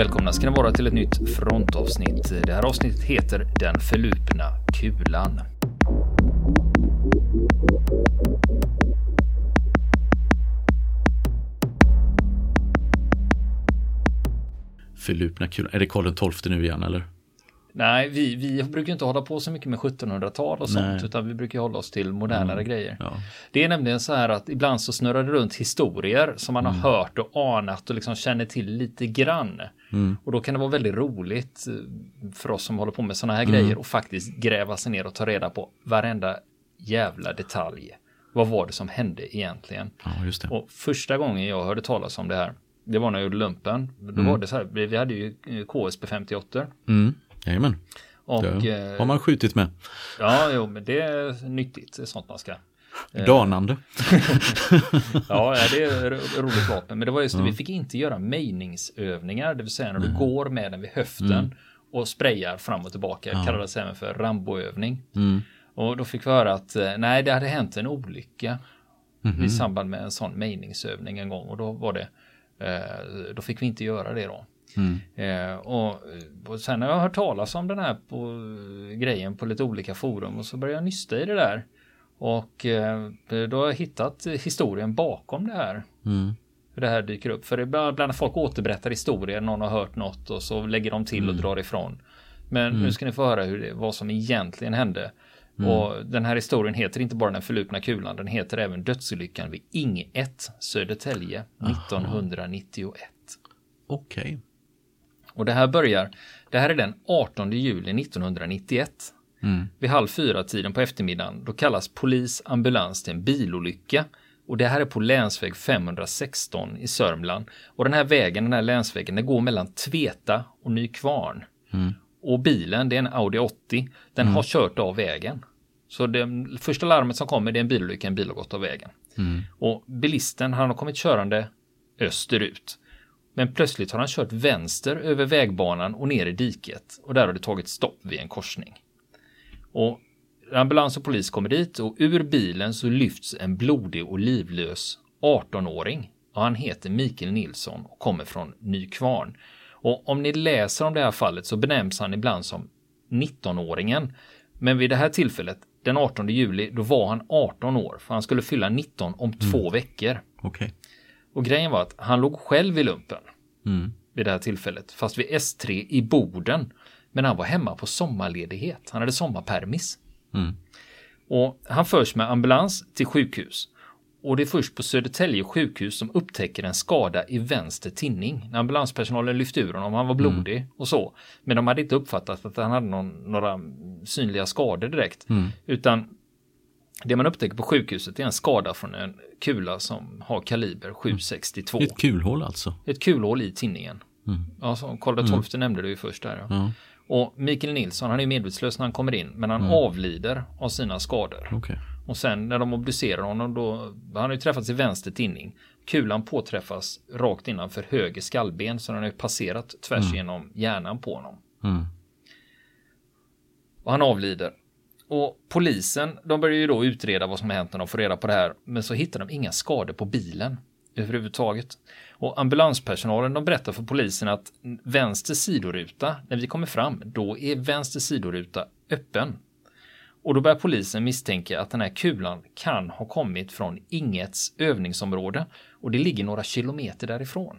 Välkomna ska ni vara till ett nytt frontavsnitt. Det här avsnittet heter Den förlupna kulan. Förlupna kulan. Är det Karl XII nu igen eller? Nej, vi, vi brukar inte hålla på så mycket med 1700-tal och sånt, Nej. utan vi brukar hålla oss till modernare grejer. Ja. Det är nämligen så här att ibland så snurrar det runt historier som man har hört och anat och liksom känner till lite grann. Och då kan det vara väldigt roligt eh, för oss som håller på med sådana här grejer och faktiskt gräva sig ner och ta reda på varenda jävla detalj. Vad var det som hände egentligen? ja. Och första gången jag hörde talas om det här, det var när jag gjorde lumpen. Då var det så här, vi vi hade ju eh, KSB 58. Mm. Jajamän. Och Det eh, har man skjutit med. ja, jo, men det är nyttigt, det är sånt man ska. Danande. Ja, ja, det är roligt vapen. Men det var just det, vi fick inte göra mejningsövningar, det vill säga när du går med den vid höften och sprayar fram och tillbaka. Det kallades även för Ramboövning. Och då fick vi höra att eh, nej, det hade hänt en olycka i samband med en sån mejningsövning en gång och då var det eh, då fick vi inte göra det då. Eh, och, och sen har jag hört talas om den här på, grejen på lite olika forum och så började jag nysta i det där. Och eh, då har jag hittat historien bakom det här. Hur det här dyker upp. För det är ibland när folk återberättar historier, någon har hört något och så lägger de till och drar ifrån. Men nu ska ni få höra hur det, vad som egentligen hände. Och den här historien heter inte bara den förlupna kulan, den heter även dödsolyckan vid Ing 1, Södertälje, 1991. Okej. Och det här börjar, det här är den 18 juli 1991. Vid halv fyra tiden på eftermiddagen, då kallas polis ambulans till en bilolycka. Och det här är på länsväg 516 i Sörmland. Och den här vägen, den här länsvägen, den går mellan Tveta och Nykvarn. Och bilen, det är en Audi 80, den har kört av vägen. Så det första larmet som kommer, det är en bilolycka, en bil har gått av vägen. Och bilisten, han har kommit körande österut. Men plötsligt har han kört vänster över vägbanan och ner i diket. Och där har det tagit stopp vid en korsning. Och ambulans och polis kommer dit och ur bilen så lyfts en blodig och livlös 18-åring. Och han heter Mikael Nilsson och kommer från Nykvarn. Och om ni läser om det här fallet så benämns han ibland som 19-åringen. Men vid det här tillfället, den 18 juli, då var han 18 år. För han skulle fylla 19 om två veckor. Okej. Och grejen var att han låg själv i lumpen Mm. vid det här tillfället, fast vid S3 i Boden. Men han var hemma på sommarledighet. Han hade sommarpermis. Mm. Och han förs med ambulans till sjukhus. Och det är först på Södertälje sjukhus som upptäcker en skada i vänster tinning. När ambulanspersonalen lyfte ur honom, han var blodig och så. Men de hade inte uppfattat att han hade någon, några synliga skador direkt. Utan det man upptäcker på sjukhuset är en skada från en kula som har kaliber 762. Ett kulhål alltså. Ett kulhål i tinningen. Ja, så Karl XII nämnde du ju först där. Ja. Ja. Och Mikael Nilsson, han är medvetslös när han kommer in, men han avlider av sina skador. Okej. Och sen när de obducerar honom, då, han har ju träffats i vänster tinning. Kulan påträffas rakt innanför höger skallben, så den har ju passerat tvärs genom hjärnan på honom. Mm. Och han avlider. Och polisen, de börjar ju då utreda vad som har hänt när de får reda på det här. Men så hittar de inga skador på bilen överhuvudtaget. Och ambulanspersonalen, de berättar för polisen att vänster sidoruta, när vi kommer fram, då är vänster sidoruta öppen. Och då börjar polisen misstänka att den här kulan kan ha kommit från Ingets övningsområde och det ligger några kilometer därifrån.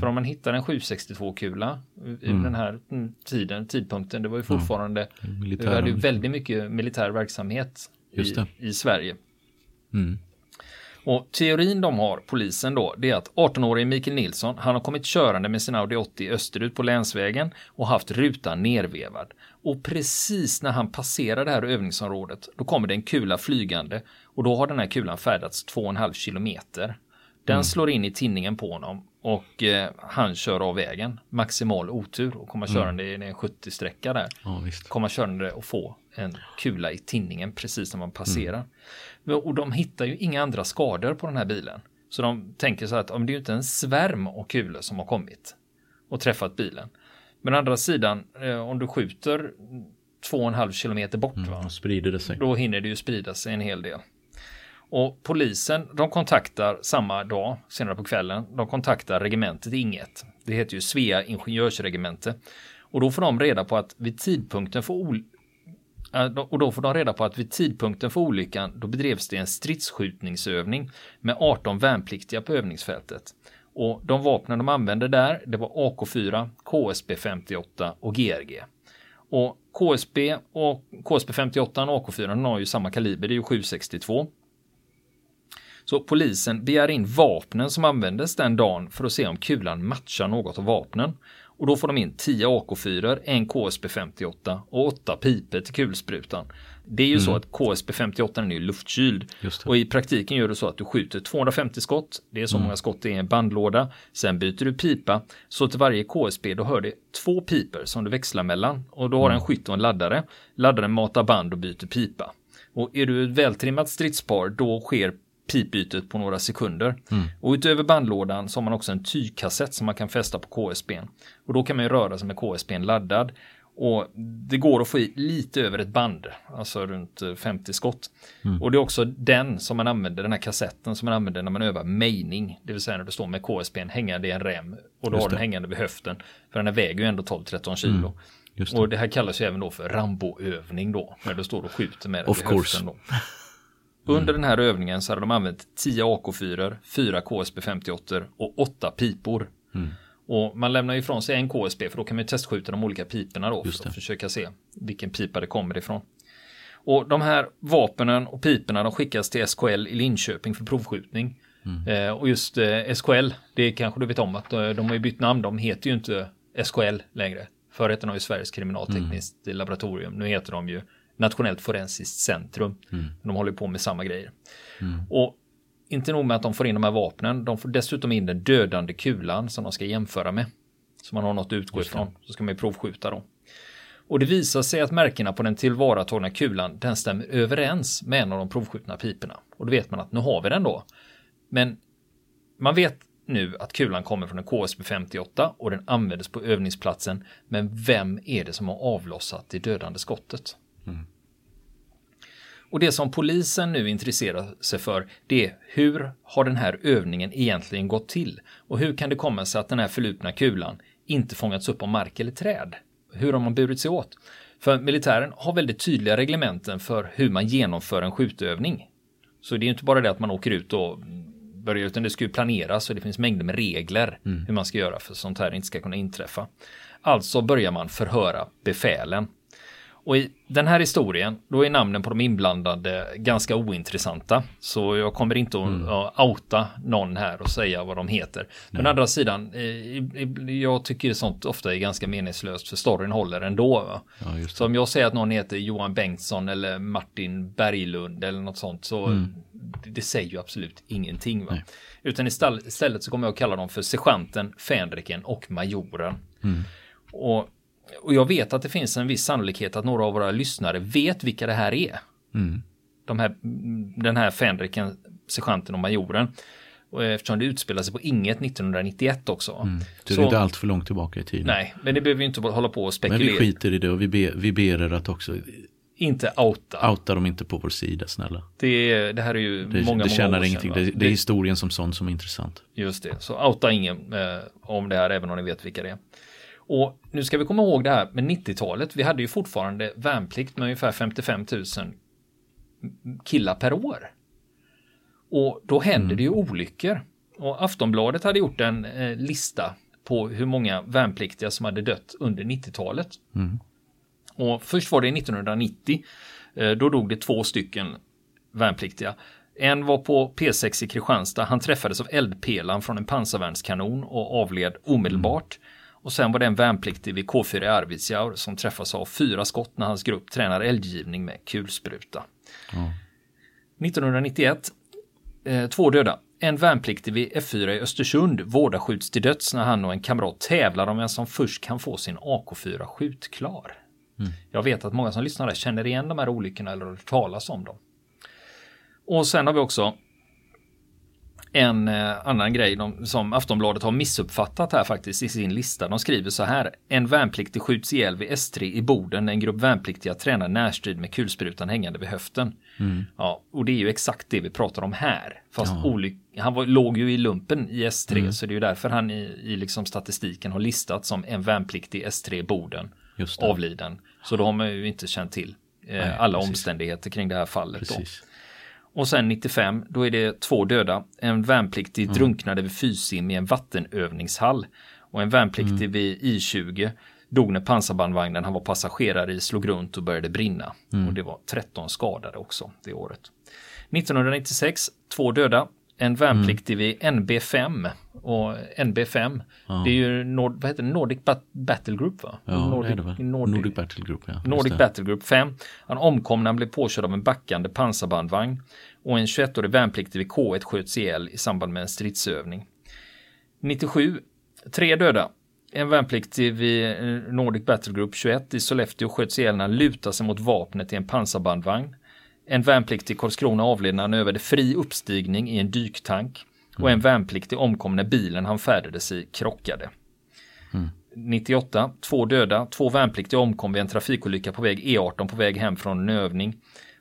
För om man hittar en 762-kula ur den här mm, tiden, tidpunkten, det var ju fortfarande, Militär- vi hade ju väldigt mycket militär verksamhet i, i Sverige. Och teorin de har, polisen då, det är att 18-årige Mikael Nilsson, han har kommit körande med sin Audi 80 österut på länsvägen och haft rutan nervevad. Och precis när han passerar det här övningsområdet, då kommer det en kula flygande och då har den här kulan färdats 2,5 kilometer. Den slår in i tinningen på honom och eh, han kör av vägen. Maximal otur och kommer körande i en 70-sträcka där Ja, visst. komma körande och få en kula i tinningen precis när man passerar. Och de hittar ju inga andra skador på den här bilen. Så de tänker så här att om det är ju inte en svärm av kulor som har kommit och träffat bilen. Men å andra sidan, eh, om du skjuter två och en halv kilometer bort, va? Då sprider det sig. då hinner det ju sprida sig en hel del. Och polisen, de kontaktar samma dag, senare på kvällen, de kontaktar regementet Inget. Det heter ju Svea ingenjörsregemente. Och då får de reda på att vid tidpunkten för ol och då får de reda på att vid tidpunkten för olyckan då bedrevs det en stridsskjutningsövning med 18 värnpliktiga på övningsfältet. Och de vapnen de använde där, det var AK4, KSB 58 och GRG. Och KSB och KSB 58 och AK4 har ju samma kaliber, det är ju 762. Så polisen begär in vapnen som användes den dagen för att se om kulan matchar något av vapnen. Och då får de in 10 AK4, en KSB 58 och 8 piper till kulsprutan. Det är ju mm. så att KSB 58 är ju luftkyld och i praktiken gör det så att du skjuter 250 skott. Det är så mm. många skott det är i en bandlåda. Sen byter du pipa så till varje KSB då hör det två piper som du växlar mellan och då har mm. en skytt och en laddare. Laddaren matar band och byter pipa. Och är du ett vältrimmat stridspar då sker pipbytet på några sekunder. Mm. Och utöver bandlådan så har man också en tygkassett som man kan fästa på KSB. Och då kan man ju röra sig med KSB laddad. Och det går att få i lite över ett band, alltså runt 50 skott. Mm. Och det är också den som man använder, den här kassetten som man använder när man övar mejning. Det vill säga när du står med KSB hängande i en rem och du har den hängande vid höften. För den väger ju ändå 12-13 kilo. Mm. Det. Och det här kallas ju även då för Rambo-övning då. När du står och skjuter med den vid höften. Då. Mm. Under den här övningen så hade de använt 10 AK4, 4 KSB 58 och 8 pipor. Mm. Och man lämnar ifrån sig en KSB för då kan man ju testskjuta de olika piporna då för att försöka se vilken pipa det kommer ifrån. Och de här vapenen och piporna de skickas till SKL i Linköping för provskjutning. Mm. Eh, och just eh, SKL, det kanske du vet om att eh, de har ju bytt namn, de heter ju inte SKL längre. Förr hette de ju Sveriges kriminaltekniskt mm. laboratorium, nu heter de ju Nationellt forensiskt centrum. Mm. De håller på med samma grejer. Mm. Och inte nog med att de får in de här vapnen, de får dessutom in den dödande kulan som de ska jämföra med. Så man har något att utgå ifrån. Så ska man ju provskjuta dem. Och det visar sig att märkena på den tillvaratagna kulan, den stämmer överens med en av de provskjutna piporna. Och då vet man att nu har vi den då. Men man vet nu att kulan kommer från en KSB 58 och den användes på övningsplatsen. Men vem är det som har avlossat det dödande skottet? Mm. Och det som polisen nu intresserar sig för det är hur har den här övningen egentligen gått till? Och hur kan det komma sig att den här förlupna kulan inte fångats upp av mark eller träd? Hur har man burit sig åt? För militären har väldigt tydliga reglementen för hur man genomför en skjutövning. Så det är inte bara det att man åker ut och börjar, utan det ska ju planeras och det finns mängder med regler mm. hur man ska göra för att sånt här inte ska kunna inträffa. Alltså börjar man förhöra befälen. Och i den här historien, då är namnen på de inblandade ganska ointressanta. Så jag kommer inte att mm. outa någon här och säga vad de heter. Men andra sidan, eh, jag tycker sånt ofta är ganska meningslöst för storyn håller ändå. Ja, så om jag säger att någon heter Johan Bengtsson eller Martin Berglund eller något sånt så mm. det, säger ju absolut ingenting. Utan istället så kommer jag att kalla dem för sergeanten, fänriken och majoren. Mm. Och och jag vet att det finns en viss sannolikhet att några av våra lyssnare vet vilka det här är. Mm. De här, den här fänriken, sergeanten och majoren. Och eftersom det utspelar sig på inget 1991 också. Mm. Så det är inte allt för långt tillbaka i tiden. Nej, men det behöver vi inte hålla på och spekulera. Men vi skiter i det och vi, be, vi ber er att också inte outa. Outa dem inte på vår sida, snälla. Det, det här är ju det, många, det tjänar ingenting. Det, det, är historien som sån som är intressant. Just det, så outa ingen eh, om det här, även om ni vet vilka det är. Och nu ska vi komma ihåg det här med 90-talet. Vi hade ju fortfarande värnplikt med ungefär 55 000 killar per år. Och då händer mm. det ju olyckor. Och Aftonbladet hade gjort en eh, lista på hur många värnpliktiga som hade dött under 90-talet. Mm. Och först var det 1990. Eh, då dog det två stycken värnpliktiga. En var på P6 i Kristianstad. Han träffades av eldpelan från en pansarvärnskanon och avled omedelbart. Mm. Och sen var det en värnpliktig vid K4 i Arvidsjaur som träffas av fyra skott när hans grupp tränar eldgivning med kulspruta. Mm. 1991, eh, två döda. En värnpliktig vid F4 i Östersund vårdaskjuts till döds när han och en kamrat tävlar om vem som först kan få sin AK4 skjutklar. Mm. Jag vet att många som lyssnar där känner igen de här olyckorna eller har hört talas om dem. Och sen har vi också en eh, annan grej de, som Aftonbladet har missuppfattat här faktiskt i sin lista. De skriver så här. En värnpliktig skjuts ihjäl vid S3 i Boden en grupp värnpliktiga tränar närstrid med kulsprutan hängande vid höften. Mm. Ja, och det är ju exakt det vi pratar om här. Fast olyck, han var, låg ju i lumpen i S3 Mm. så det är ju därför han i, i liksom statistiken har listat som en värnpliktig S3 Boden Just det. avliden. Så då har man ju inte känt till eh, alla omständigheter kring det här fallet. Då. Och sen 95, då är det två döda. En värnpliktig Mm. drunknade vid Fysim i en vattenövningshall. Och en värnpliktig Mm. vid I20 dog när pansarbandvagnen han var passagerare i slog runt och började brinna. Mm. Och det var 13 skadade också det året. 1996, två döda. En värnpliktig Mm. vid NB5. Och NB5, det är ju Nord, vad heter det? Nordic Bat- Battle Group va? Ja, Nordic, det det. Nordic, Nordic Battle Group, ja. Nordic. Battle Group 5. Han omkom när han blev påkörd av en backande pansarbandvagn. Och en 21-årig värnpliktig vid K1 sköts ihjäl i samband med en stridsövning. 97. Tre döda. En värnpliktig vid eh, Nordic Battle Group 21 i Sollefteå sköts ihjäl när han lutade sig mot vapnet i en pansarbandvagn. En värnpliktig i Karlskrona avled när han övade fri uppstigning i en dyktank. Och en värnpliktig omkom när bilen han färdades i krockade. 98, två döda, två värnpliktiga omkom vid en trafikolycka på väg E18 på väg hem från en övning.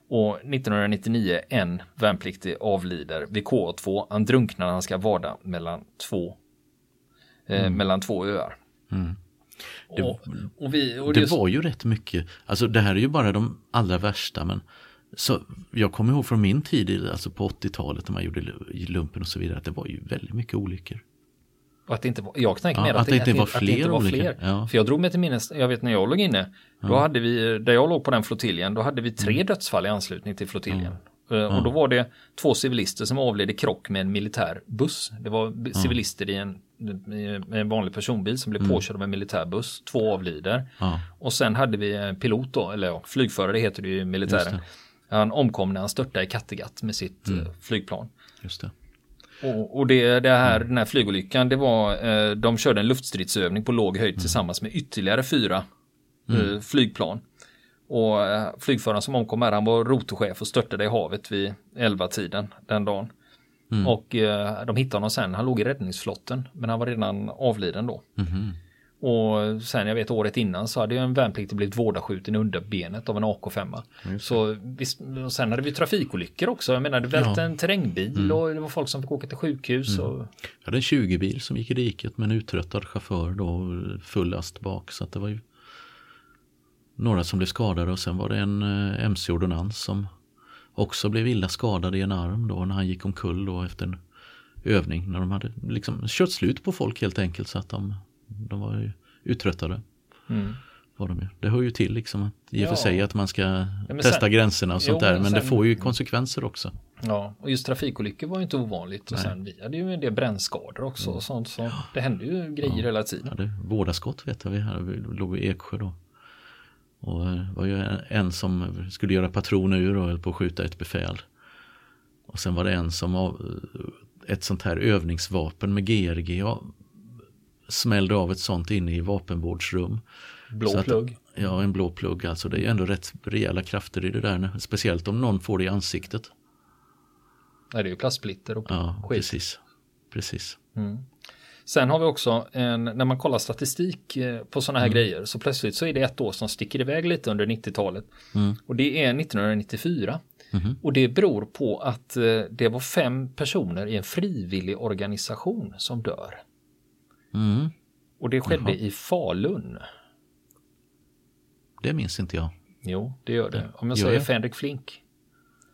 Och 1999, en värnpliktig avlider vid K2. Han drunknar när han ska vada mellan två, eh, mellan två öar. Det- och, och vi, och Det det, var ju rätt mycket, alltså det här är ju bara de allra värsta men så jag kommer ihåg från min tid, alltså på 80-talet när man gjorde lumpen och så vidare, att det var ju väldigt mycket olyckor. och att det inte var, jag tänker Ja, mer att det inte var att det fler inte var fler. Ja. För jag drog mig till minnes, jag vet när jag låg inne, då hade vi, där jag låg på den flottiljen, då hade vi tre Mm. dödsfall i anslutning till flottiljen. Eh, Och då var det två civilister som avled i krock med en militär buss. Det var civilister i en, i en vanlig personbil som blev påkörd av en militärbuss. Två avlider. Mm. Ja. Och sen hade vi pilot då, eller ja, flygförare heter det ju i militären. Mm. Han omkom när han störtade i Kattegatt med sitt eh, flygplan. Just det. Och, och det, det här, den här flygolyckan, det var, eh, de körde en luftstridsövning på låg höjd tillsammans med ytterligare fyra eh, flygplan. Och flygföraren som omkom här, han var rotorchef och störtade i havet vid 11-tiden den dagen. Och eh, de hittade honom sen, han låg i räddningsflotten, men han var redan avliden då. Och sen jag vet året innan så hade ju en värnpliktig blivit vårdaskjuten i underbenet av en AK5. Så visst, och sen hade vi trafikolyckor också. Jag menar det välte en terrängbil och det var folk som fick åka till sjukhus. Och, Jag hade en 20-bil som gick i diket med en uttröttad chaufför då, full last bak. Så att det var ju några som blev skadade och sen var det en eh, MC-ordonnans som också blev illa skadad i en arm då när han gick omkull då efter en övning. När de hade liksom kört slut på folk helt enkelt så att de, de var ju uttröttade. Var de ju. Det hör ju till liksom att, i och för Ja. sig att man ska men testa sen- gränserna och sånt Jo, där men men det sen- får ju konsekvenser också. ja, och just trafikolyckor var ju inte ovanligt. Och sen vi hade ju en del brännskador också. Och sånt, så det hände ju grejer hela tiden. hade vårdarskott vet jag, vi, hade, vi låg i Eksjö då. Och eh, det var ju en som skulle göra patroner ur och höll på att skjuta ett befäl. Och sen var det en som av, ett sånt här övningsvapen med GRG ja, smällde av ett sånt inne i vapenvårdsrum. Blå Så att- plugg. Ja, en blå plugg alltså. Det är ju ändå rätt rejäla krafter i det där. Speciellt om någon får det i ansiktet. Nej, det är ju plastsplitter och Ja, skit. precis. Precis. Sen har vi också en, när man kollar statistik eh, på sådana här grejer så plötsligt så är det ett år som sticker iväg lite under 90-talet. Och det är 1994. Och det beror på att eh, det var fem personer i en frivillig organisation som dör. Mm, Och det skedde i Falun. det minns inte jag. Jo, det gör det. Om jag Gör säger det? Fänrik Flink.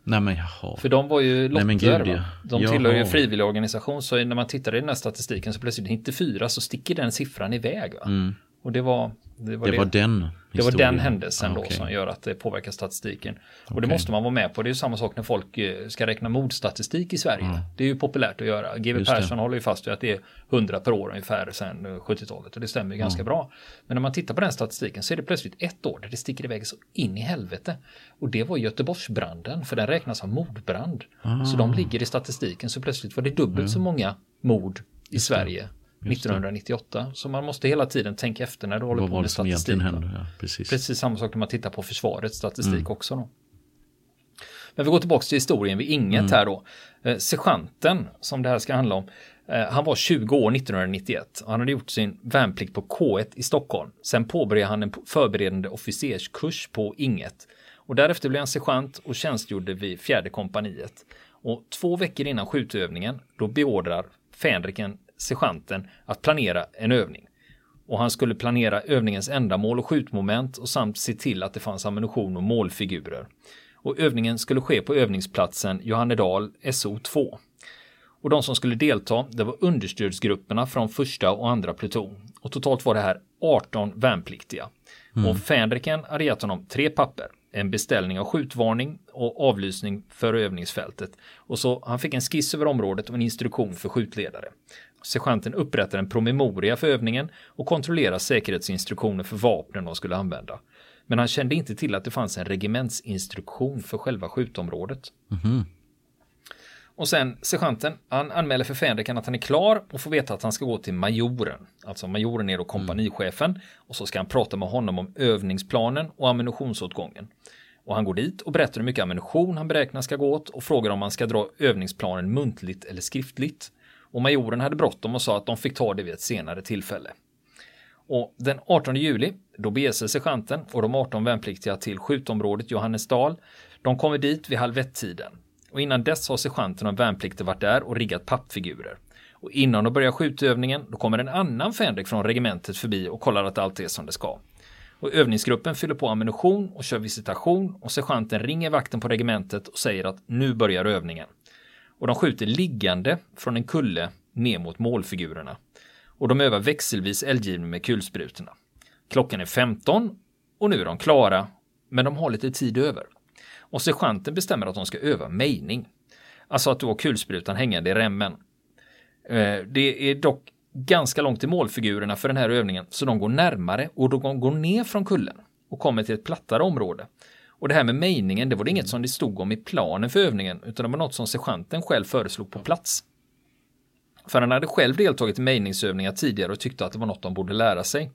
Nej men jaha. För de var ju lotter. Nej, gud, ja. De Jaha. tillhör ju en frivillig organisation. Så när man tittar i den här statistiken så plötsligt 94 så sticker den siffran iväg. Va? Och det var det. Var Mm. Det var den Det var den händelsen Ah, då okej. som gör att det påverkar statistiken. Och det måste man vara med på. Det är ju samma sak när folk eh, ska räkna mordstatistik i Sverige. Det är ju populärt att göra. GW det. Persson håller ju fast vid att det är 100 per år ungefär sedan eh, 70-talet. Och det stämmer ju ganska bra. Men när man tittar på den statistiken så är det plötsligt ett år där det sticker iväg så in i helvete. Och det var Göteborgsbranden, för den räknas som mordbrand. Så de ligger i statistiken. Så plötsligt var det dubbelt så många mord i Sverige 1998. Så man måste hela tiden tänka efter när du håller Vad på med statistik. Ja, precis. Precis samma sak när man tittar på försvarets statistik också. Då. Men vi går tillbaka till historien vid inget mm. här då. Eh, sergeanten som det här ska handla om. Eh, han var 20 år 1991. Han hade gjort sin värnplikt på K1 i Stockholm. Sen påbörjade han en förberedande officerskurs på Inget. Och därefter blev han sergeant och tjänstgjorde vid fjärde kompaniet. Och två veckor innan skjutövningen, då beordrar Fänriken sergeanten att planera en övning. Och han skulle planera övningens ändamål och skjutmoment och samt se till att det fanns ammunition och målfigurer. Och övningen skulle ske på övningsplatsen Johannedal SO2. Och de som skulle delta, det var understödsgrupperna från första och andra pluton. Och totalt var det här 18 värnpliktiga. Mm. Och Fänriken hade gett honom tre papper en beställning av skjutvarning och avlysning för övningsfältet. Och så han fick en skiss över området och en instruktion för skjutledare. Sergeanten upprättar en promemoria för övningen och kontrollerar säkerhetsinstruktioner för vapnen de skulle använda. Men han kände inte till att det fanns en regementsinstruktion för själva skjutområdet. Mm. Och sen sergeanten, han anmäler för Fänriken att han är klar och får veta att han ska gå till majoren. Alltså majoren är då kompanichefen mm. och så ska han prata med honom om övningsplanen och ammunitionsåtgången. Och han går dit och berättar hur mycket ammunition han beräknar ska gå åt och frågar om han ska dra övningsplanen muntligt eller skriftligt. Och majoren hade bråttom och sa att de fick ta det vid ett senare tillfälle. Och den 18 juli, då beger sig sergeanten och de 18 värnpliktiga till skjutområdet Johannesdal. De kommer dit vid halv ett-tiden och innan dess har sergeanten och värnpliktiga varit där och riggat pappfigurer. Och innan de börjar skjutövningen, då kommer en annan fänrik från regementet förbi och kollar att allt är som det ska. Och övningsgruppen fyller på ammunition och kör visitation och sergeanten ringer vakten på regementet och säger att nu börjar övningen. Och de skjuter liggande från en kulle ner mot målfigurerna. Och de övar växelvis eldgivning med kulsprutorna. Klockan är 15 och nu är de klara, men de har lite tid över. Och sergeanten bestämmer att de ska öva mejning. Alltså att du har kulsprutan hängande i remmen. Eh, det är dock ganska långt till målfigurerna för den här övningen så de går närmare och de går ner från kullen och kommer till ett plattare område. Och det här med mejningen, det var det inget som det stod om i planen för övningen utan det var något som sergeanten själv föreslog på plats. För han hade själv deltagit i mejningsövningar tidigare och tyckte att det var något de borde lära sig.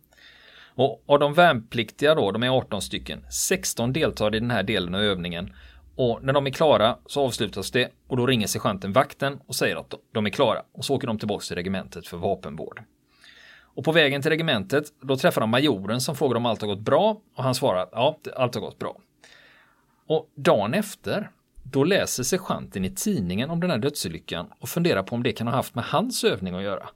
Och av de värnpliktiga då, de är 18 stycken, 16 deltar i den här delen av övningen. Och när de är klara så avslutas det och då ringer sergeanten vakten och säger att de är klara. Och så åker de tillbaka till regementet för vapenvård. Och på vägen till regementet, då träffar de majoren som frågar om allt har gått bra och han svarar att ja, allt har gått bra. Och dagen efter, då läser sergeanten i tidningen om den här dödsolyckan och funderar på om det kan ha haft med hans övning att göra.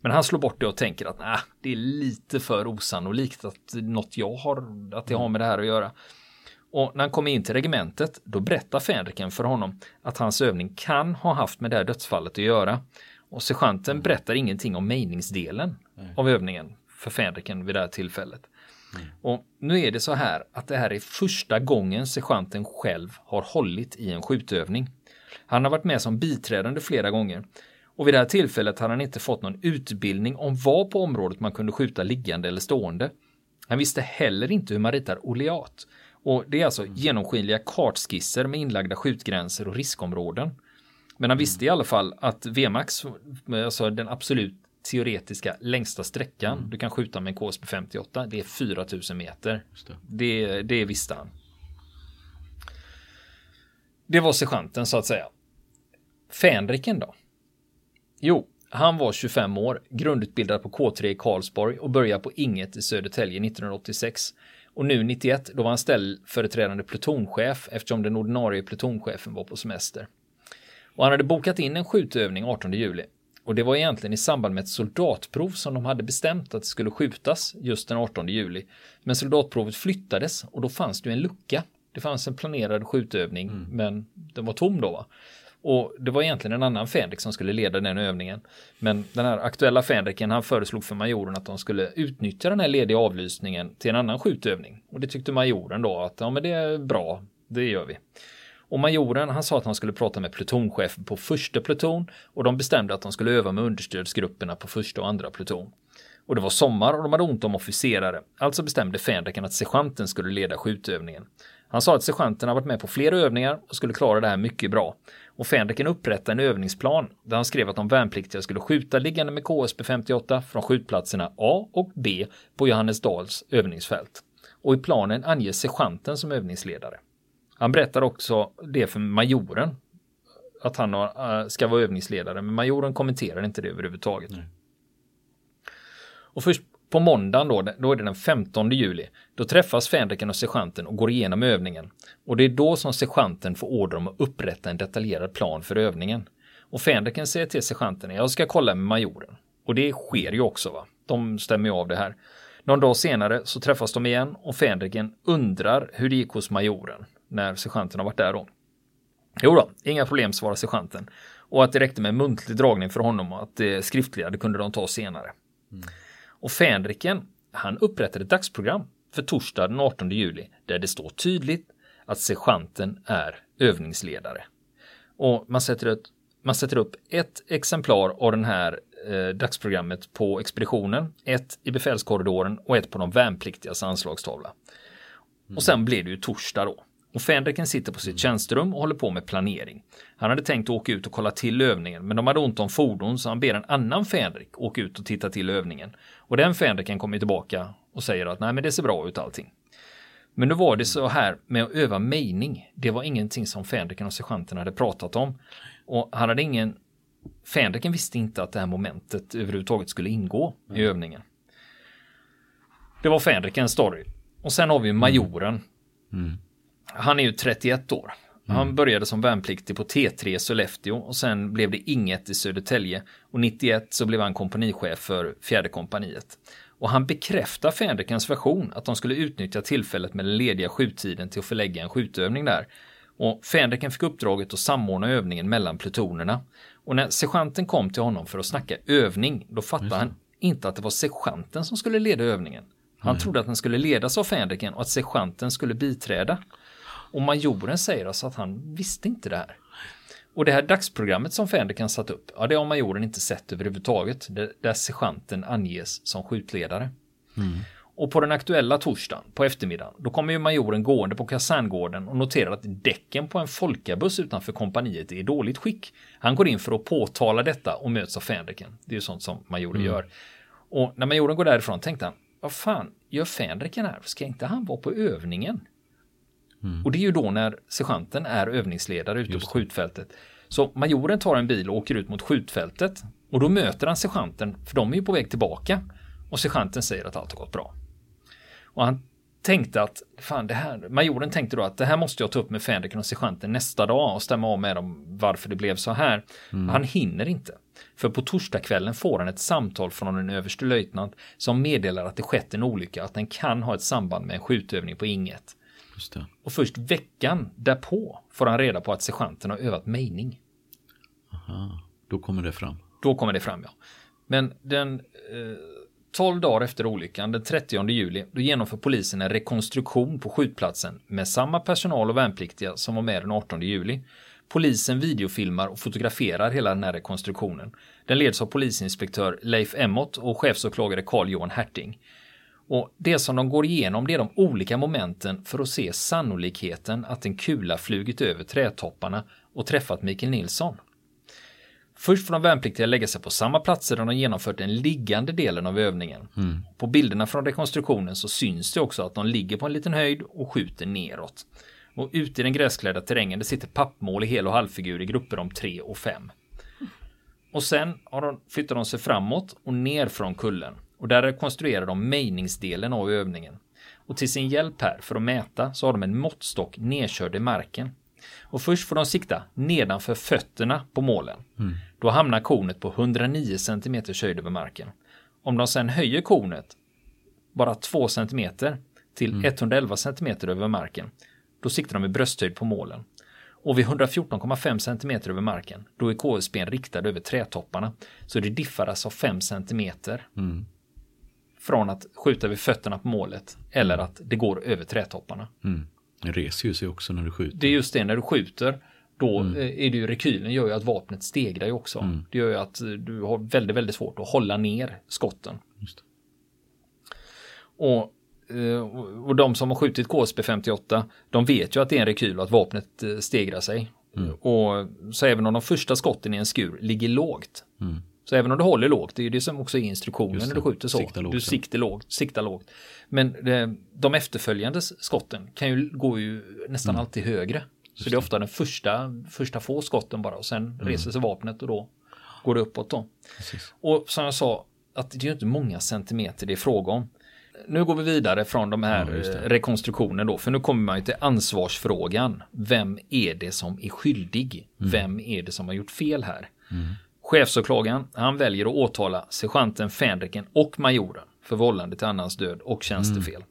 Men han slår bort det och tänker att nah, det är lite för osannolikt att något jag har, att det har med det här att göra. Och när han kommer in till regementet, då berättar Fänriken för honom att hans övning kan ha haft med det här dödsfallet att göra. Och sergeanten berättar ingenting om mejningsdelen av övningen för Fänriken vid det här tillfället. Mm. Och nu är det så här att det här är första gången sergeanten själv har hållit i en skjutövning. Han har varit med som biträdande flera gånger och vid det här tillfället hade han inte fått någon utbildning om var på området man kunde skjuta liggande eller stående. Han visste heller inte hur man ritar oleat. Och det är alltså genomskinliga kartskisser med inlagda skjutgränser och riskområden. Men han visste i alla fall att VMAX, alltså den absolut teoretiska längsta sträckan mm. du kan skjuta med en KSP 58, det är 4000 meter. Det. Det, det visste han. Det var sergeanten så att säga. Fänriken då? Jo, han var 25 år, grundutbildad på K3 i Karlsborg och började på Inget i Södertälje 1986. Och nu 91, då var han ställföreträdande plutonchef eftersom den ordinarie plutonchefen var på semester. Och han hade bokat in en skjutövning 18 juli. Och det var egentligen i samband med ett soldatprov som de hade bestämt att det skulle skjutas just den 18 juli. Men soldatprovet flyttades och då fanns det en lucka. Det fanns en planerad skjutövning mm. men den var tom då. Va? Och det var egentligen en annan Fänrik som skulle leda den övningen. Men den här aktuella Fänriken han föreslog för majoren att de skulle utnyttja den här lediga avlysningen till en annan skjutövning. Och det tyckte majoren då att ja men det är bra, det gör vi. Och majoren han sa att han skulle prata med plutonchefen på första pluton och de bestämde att de skulle öva med understödsgrupperna på första och andra pluton. Och det var sommar och de hade ont om officerare. Alltså bestämde Fänriken att sergeanten skulle leda skjutövningen. Han sa att sergeanten har varit med på flera övningar och skulle klara det här mycket bra. Och Fänriken upprättade en övningsplan där han skrev att de värnpliktiga skulle skjuta liggande med KSB 58 från skjutplatserna A och B på Johannesdals övningsfält. Och i planen anges sergeanten som övningsledare. Han berättar också det för majoren. Att han har, äh, ska vara övningsledare, men majoren kommenterar inte det överhuvudtaget. Nej. Och först på måndagen då, då är det den 15 juli, då träffas fänriken och sergeanten och går igenom övningen. Och det är då som sergeanten får order om att upprätta en detaljerad plan för övningen. Och fänriken säger till sergeanten, jag ska kolla med majoren. Och det sker ju också va. De stämmer ju av det här. Någon dag senare så träffas de igen och fänriken undrar hur det gick hos majoren när sergeanten har varit där då. Jo då, inga problem svarar sergeanten. Och att det räckte med muntlig dragning för honom och att det skriftliga det kunde de ta senare. Mm. Och Fänriken, han upprättade ett dagsprogram för torsdag den 18 juli där det står tydligt att sergeanten är övningsledare. Och man sätter, ett, man sätter upp ett exemplar av den här eh, dagsprogrammet på expeditionen, ett i befälskorridoren och ett på de värnpliktigas anslagstavla. Mm. Och sen blir det ju torsdag då. Och Fänriken sitter på sitt tjänsterum och håller på med planering. Han hade tänkt åka ut och kolla till övningen, men de hade ont om fordon så han ber en annan Fänrik åka ut och titta till övningen. Och den Fänriken kommer tillbaka och säger att nej, men det ser bra ut allting. Men nu var det så här med att öva mejning. Det var ingenting som Fänriken och sergeanten hade pratat om. Och han hade ingen... Fänriken visste inte att det här momentet överhuvudtaget skulle ingå i mm. övningen. Det var Fänrikens story. Och sen har vi majoren. Mm. Han är ju 31 år. Mm. Han började som värnpliktig på T3 i Sollefteå och sen blev det inget i Södertälje. Och 91 så blev han kompanichef för fjärde kompaniet. Och han bekräftar Fänrikens version att de skulle utnyttja tillfället med den lediga skjuttiden till att förlägga en skjutövning där. Och Fänriken fick uppdraget att samordna övningen mellan plutonerna. Och när sergeanten kom till honom för att snacka övning, då fattade han inte att det var sergeanten som skulle leda övningen. Han trodde att den skulle ledas av Fänriken och att sergeanten skulle biträda. Och majoren säger alltså att han visste inte det här. Och det här dagsprogrammet som Fänriken satt upp, ja det har majoren inte sett överhuvudtaget, där sergeanten anges som skjutledare. Mm. Och på den aktuella torsdagen på eftermiddagen, då kommer ju majoren gående på kaserngården och noterar att däcken på en folkabuss utanför kompaniet är i dåligt skick. Han går in för att påtala detta och möts av Fänriken. Det är ju sånt som majoren mm. gör. Och när majoren går därifrån tänkte han, vad fan gör Fänriken här? Ska inte han vara på övningen? Mm. Och det är ju då när sergeanten är övningsledare ute på skjutfältet. Så majoren tar en bil och åker ut mot skjutfältet. Och då möter han sergeanten, för de är ju på väg tillbaka. Och sergeanten säger att allt har gått bra. Och han tänkte att, fan det här, majoren tänkte då att det här måste jag ta upp med Fänriken och sergeanten nästa dag och stämma av med dem varför det blev så här. Mm. Han hinner inte. För på torsdagskvällen får han ett samtal från en överste löjtnant som meddelar att det skett en olycka, att den kan ha ett samband med en skjutövning på inget. Och först veckan därpå får han reda på att sergeanten har övat mejning. Aha, då kommer det fram. Då kommer det fram, ja. Men den eh, 12 dagar efter olyckan, den 30 juli, då genomför polisen en rekonstruktion på skjutplatsen med samma personal och värnpliktiga som var med den 18 juli. Polisen videofilmar och fotograferar hela den här rekonstruktionen. Den leds av polisinspektör Leif Emmott och chefsåklagare Carl-Johan Herting. Och det som de går igenom det är de olika momenten för att se sannolikheten att en kula flugit över trädtopparna och träffat Mikael Nilsson. Först får de värnpliktiga lägga sig på samma platser där de genomfört den liggande delen av övningen. Mm. På bilderna från rekonstruktionen så syns det också att de ligger på en liten höjd och skjuter neråt. Och ute i den gräsklädda terrängen det sitter pappmål i hel och halvfigur i grupper om tre och fem. Och sen har de, flyttar de sig framåt och ner från kullen. Och där rekonstruerar de mejningsdelen av övningen. Och till sin hjälp här för att mäta så har de en måttstock nedkörd i marken. Och först får de sikta nedanför fötterna på målen. Mm. Då hamnar kornet på 109 cm höjd över marken. Om de sedan höjer kornet bara 2 cm till mm. 111 cm över marken, då siktar de i brösthöjd på målen. Och vid 114,5 cm över marken, då är KSBn riktad över trädtopparna. Så det diffar alltså 5 cm. Mm från att skjuta vid fötterna på målet eller att det går över trädtopparna. Mm. Det reser ju sig också när du skjuter. Det är just det, när du skjuter då mm. Eh, är det ju rekylen gör ju att vapnet stegrar ju också. Mm. Det gör ju att du har väldigt, väldigt svårt att hålla ner skotten. Och, eh, och de som har skjutit KSB 58, de vet ju att det är en rekyl och att vapnet eh, stegrar sig. Mm. Och så även om de första skotten i en skur ligger lågt, mm. Så även om du håller lågt, det är ju det som också är instruktionen Just när du skjuter så. Sikta lågt, du siktar lågt, siktar lågt. Men eh, de efterföljande skotten kan ju gå ju nästan Mm. alltid högre. Så det är ofta den första, första få skotten bara och sen Mm. reser sig vapnet och då går det uppåt då. Precis. Och som jag sa, att det är ju inte många centimeter det är fråga om. Nu går vi vidare från de här Ja, just eh, rekonstruktionen då, för nu kommer man ju till ansvarsfrågan. Vem är det som är skyldig? Mm. Vem är det som har gjort fel här? Chefsåklagaren, han väljer att åtala sergeanten Fänriken och majoren för vållande till annans död och tjänstefel. Mm.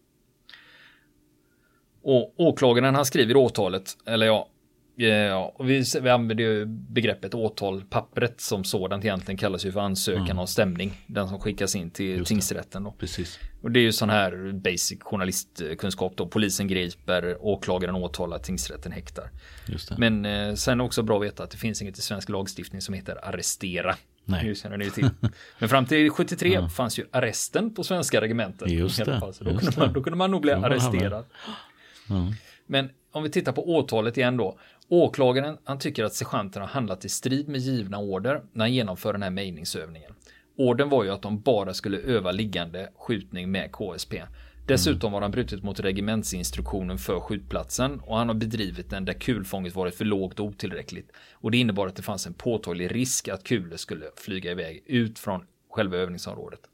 Och åklagaren han skriver åtalet, eller ja, ja och vi, vi använder ju begreppet åtal, pappret som sådant egentligen kallas ju för ansökan om stämning. Den som skickas in till Mm. Just tingsrätten då. Precis. Och det är ju sån här basic journalistkunskap då. Polisen griper, åklagaren åtalar, tingsrätten häktar. Men eh, sen är det också bra att veta att det finns inget i svensk lagstiftning som heter arrestera. Nej. Nu känner ni till. Men fram till 73 fanns ju arresten på svenska regementen. Just I alla det, fall. Så då, kunde man, då kunde man nog bli arresterad. Ja. Men om vi tittar på åtalet igen då. Åklagaren han tycker att sergeanten har handlat i strid med givna order när han genomför den här mejningsövningen. Orden var ju att de bara skulle öva liggande skjutning med KSP. Dessutom har han brutit mot regementsinstruktionen för skjutplatsen och han har bedrivit den där kulfånget varit för lågt och otillräckligt. Och det innebar att det fanns en påtaglig risk att kulor skulle flyga iväg ut från själva övningsområdet.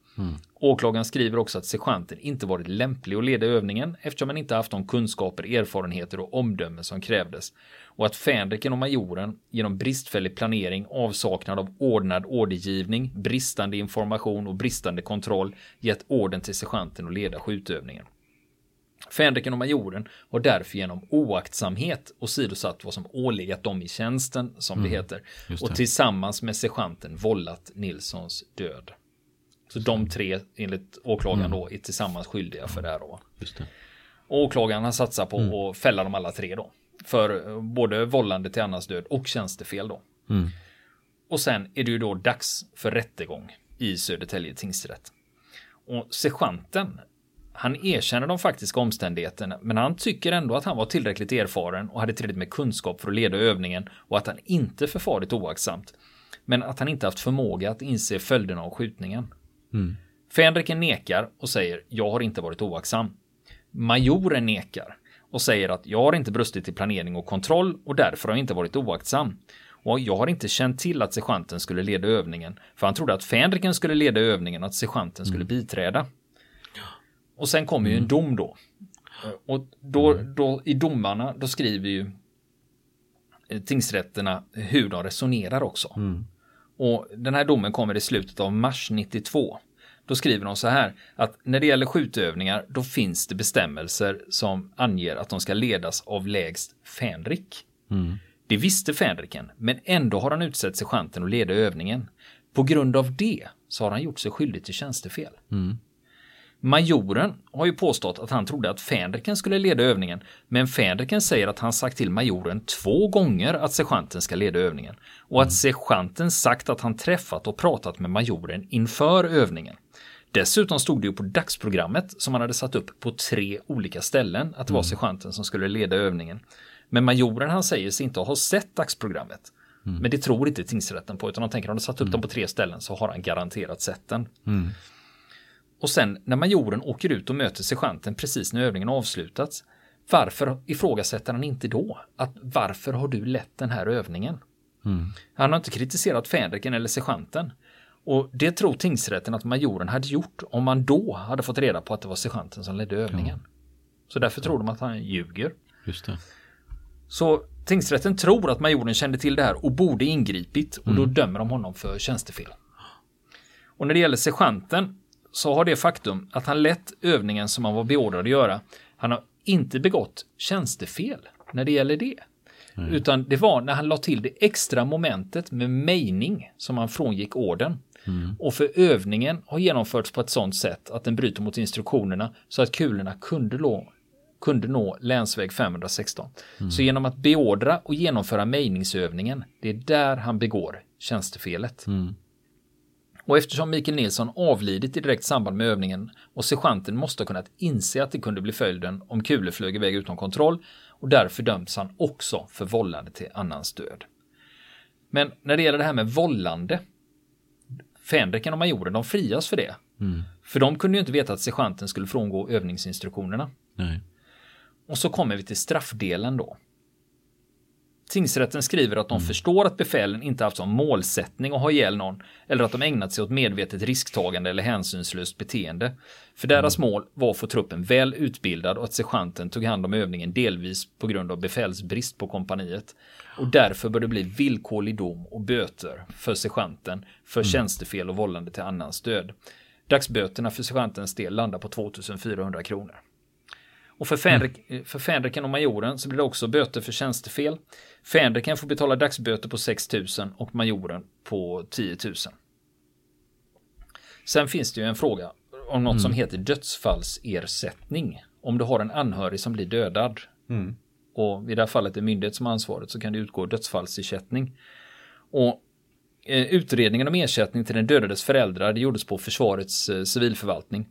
Åklagaren skriver också att sergeanten inte varit lämplig att leda övningen eftersom han inte haft de kunskaper, erfarenheter och omdöme som krävdes. Och att Fänriken och majoren genom bristfällig planering, avsaknad av ordnad ordergivning, bristande information och bristande kontroll gett orden till sergeanten att leda skjutövningen. Fänriken och majoren har därför genom oaktsamhet åsidosatt vad som ålegat dem i tjänsten, som det heter, och det. tillsammans med sergeanten vållat Nilssons död. Så de tre, enligt åklagaren då, är tillsammans skyldiga för det här då. Just det. Och åklagaren har satsat på att fälla dem alla tre då. För eh, både vållande till annans död och tjänstefel då. Mm. Och sen är det ju då dags för rättegång i Södertälje tingsrätt. Och sergeanten, han erkänner de faktiska omständigheterna, men han tycker ändå att han var tillräckligt erfaren och hade tillräckligt med kunskap för att leda övningen och att han inte förfarit oaktsamt. Men att han inte haft förmåga att inse följderna av skjutningen. Fänriken nekar och säger jag har inte varit oaktsam. Majoren nekar och säger att jag har inte brustit i planering och kontroll och därför har jag inte varit oaktsam. Och jag har inte känt till att sergeanten skulle leda övningen, för han trodde att Fänriken skulle leda övningen och att sergeanten skulle biträda. Och sen kommer ju en dom då. Och då, då i domarna, då skriver ju eh, tingsrätterna hur de resonerar också. Och den här domen kommer i slutet av mars 92. Då skriver de så här att när det gäller skjutövningar då finns det bestämmelser som anger att de ska ledas av lägst Fänrik. Det visste Fänriken, men ändå har han utsett sergeanten att leda övningen. På grund av det så har han gjort sig skyldig till tjänstefel. Majoren har ju påstått att han trodde att Fänriken skulle leda övningen, men Fänriken säger att han sagt till majoren två gånger att sergeanten ska leda övningen och att sergeanten sagt att han träffat och pratat med majoren inför övningen. Dessutom stod det ju på dagsprogrammet som han hade satt upp på tre olika ställen att det var sergeanten som skulle leda övningen. Men majoren han säger sig inte ha sett dagsprogrammet. Men det tror inte tingsrätten på utan de tänker om de satt upp den på tre ställen så har han garanterat sett den. Och sen när majoren åker ut och möter sergeanten precis när övningen avslutats. Varför ifrågasätter han inte då? Att varför har du lett den här övningen? Han har inte kritiserat Fänriken eller sergeanten. Och det tror tingsrätten att majoren hade gjort om man då hade fått reda på att det var sergeanten som ledde övningen. Så därför tror de att han ljuger. Just det. Så tingsrätten tror att majoren kände till det här och borde ingripit och då dömer de honom för tjänstefel. Och när det gäller sergeanten så har det faktum att han lett övningen som han var beordrad att göra. Han har inte begått tjänstefel när det gäller det. Utan det var när han la till det extra momentet med mejning som han frångick orden. Och för övningen har genomförts på ett sådant sätt att den bryter mot instruktionerna så att kulorna kunde nå, kunde nå länsväg 516. Så genom att beordra och genomföra mejningsövningen, det är där han begår tjänstefelet. Och eftersom Mikael Nilsson avlidit i direkt samband med övningen och sergeanten måste ha kunnat inse att det kunde bli följden om kulor flög iväg utom kontroll och därför döms han också för vållande till annans död. Men när det gäller det här med vållande. Fänriken och majoren de frias för det. Mm. För de kunde ju inte veta att sergeanten skulle frångå övningsinstruktionerna. Nej. Och så kommer vi till straffdelen då. Tingsrätten skriver att de mm. förstår att befälen inte haft som målsättning att ha ihjäl någon eller att de ägnat sig åt medvetet risktagande eller hänsynslöst beteende. För deras mm. mål var att få truppen väl utbildad och att sergeanten tog hand om övningen delvis på grund av befälsbrist på kompaniet. Och därför bör det bli villkorlig dom och böter för sergeanten för mm. tjänstefel och vållande till annans död. Dagsböterna för sergeantens del landar på 2400 kronor. Och för, Fänrik, mm. för Fänriken och majoren så blir det också böter för tjänstefel. Fänriken får betala dagsböter på 6 000 och majoren på 10 000. Sen finns det ju en fråga om något mm. som heter dödsfallsersättning. Om du har en anhörig som blir dödad. Mm. Och i det här fallet är myndighet som ansvaret så kan det utgå dödsfallsersättning. Och eh, utredningen om ersättning till den dödades föräldrar det gjordes på försvarets eh, civilförvaltning.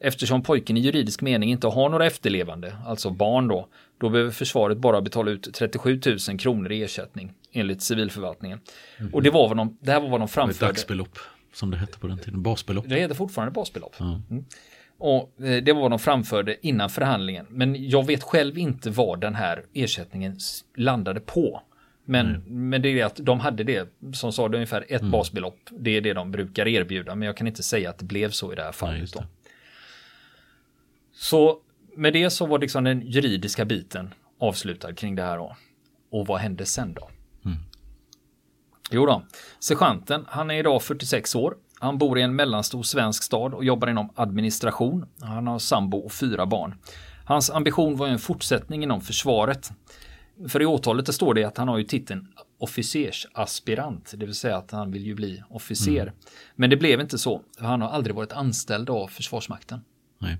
Eftersom pojken i juridisk mening inte har några efterlevande, alltså barn då, då behöver försvaret bara betala ut 37 000 kronor i ersättning enligt civilförvaltningen. Mm. Och det, var vad de, det här var vad de framförde. Ett dagsbelopp som det hette på den tiden, basbelopp. Det heter fortfarande basbelopp. Mm. Mm. Och eh, det var vad de framförde innan förhandlingen. Men jag vet själv inte vad den här ersättningen landade på. Men, mm. men det är att de hade det, som sa det, ungefär ett mm. basbelopp. Det är det de brukar erbjuda, men jag kan inte säga att det blev så i det här fallet. Nej, så med det så var liksom den juridiska biten avslutad kring det här då. Och vad hände sen då? Mm. Jo då, sergeanten, han är idag 46 år. Han bor i en mellanstor svensk stad och jobbar inom administration. Han har sambo och fyra barn. Hans ambition var en fortsättning inom försvaret. För i åtalet står det att han har ju titeln officersaspirant, det vill säga att han vill ju bli officer. Mm. Men det blev inte så. Han har aldrig varit anställd av Försvarsmakten. Nej.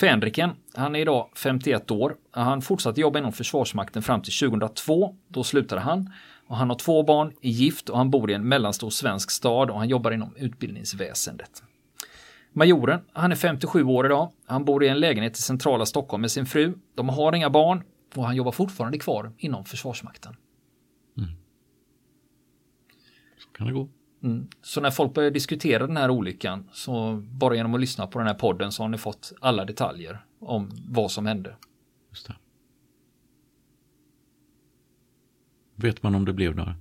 Fänriken, han är idag 51 år. Han fortsatte jobba inom Försvarsmakten fram till 2002. Då slutade han. Och han har två barn, är gift och han bor i en mellanstor svensk stad och han jobbar inom utbildningsväsendet. Majoren, han är 57 år idag. Han bor i en lägenhet i centrala Stockholm med sin fru. De har inga barn och han jobbar fortfarande kvar inom Försvarsmakten. Mm. Så kan det gå. Mm. Så när folk börjar diskutera den här olyckan så bara genom att lyssna på den här podden så har ni fått alla detaljer om vad som hände. Just det. Vet man om det blev några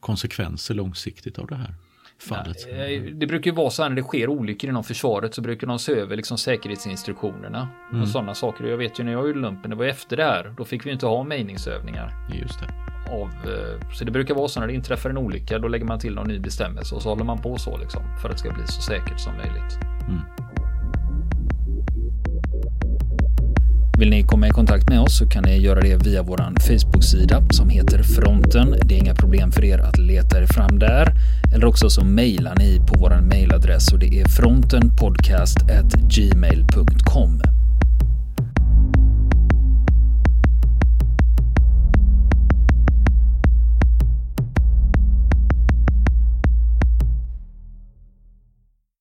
konsekvenser långsiktigt av det här fallet? Nej, eh, det brukar ju vara så här när det sker olyckor inom försvaret så brukar de se över liksom säkerhetsinstruktionerna mm. och sådana saker. Jag vet ju när jag gjorde lumpen, det var efter det här, då fick vi inte ha mejningsövningar. Just det av, eh, så det brukar vara så när det inträffar en olycka, då lägger man till någon ny bestämmelse och så håller man på så liksom för att det ska bli så säkert som möjligt. Mm. Vill ni komma i kontakt med oss så kan ni göra det via vår Facebook-sida som heter Fronten. Det är inga problem för er att leta er fram där. Eller också så mejlar ni på vår mejladress och det är frontenpodcastgmail.com.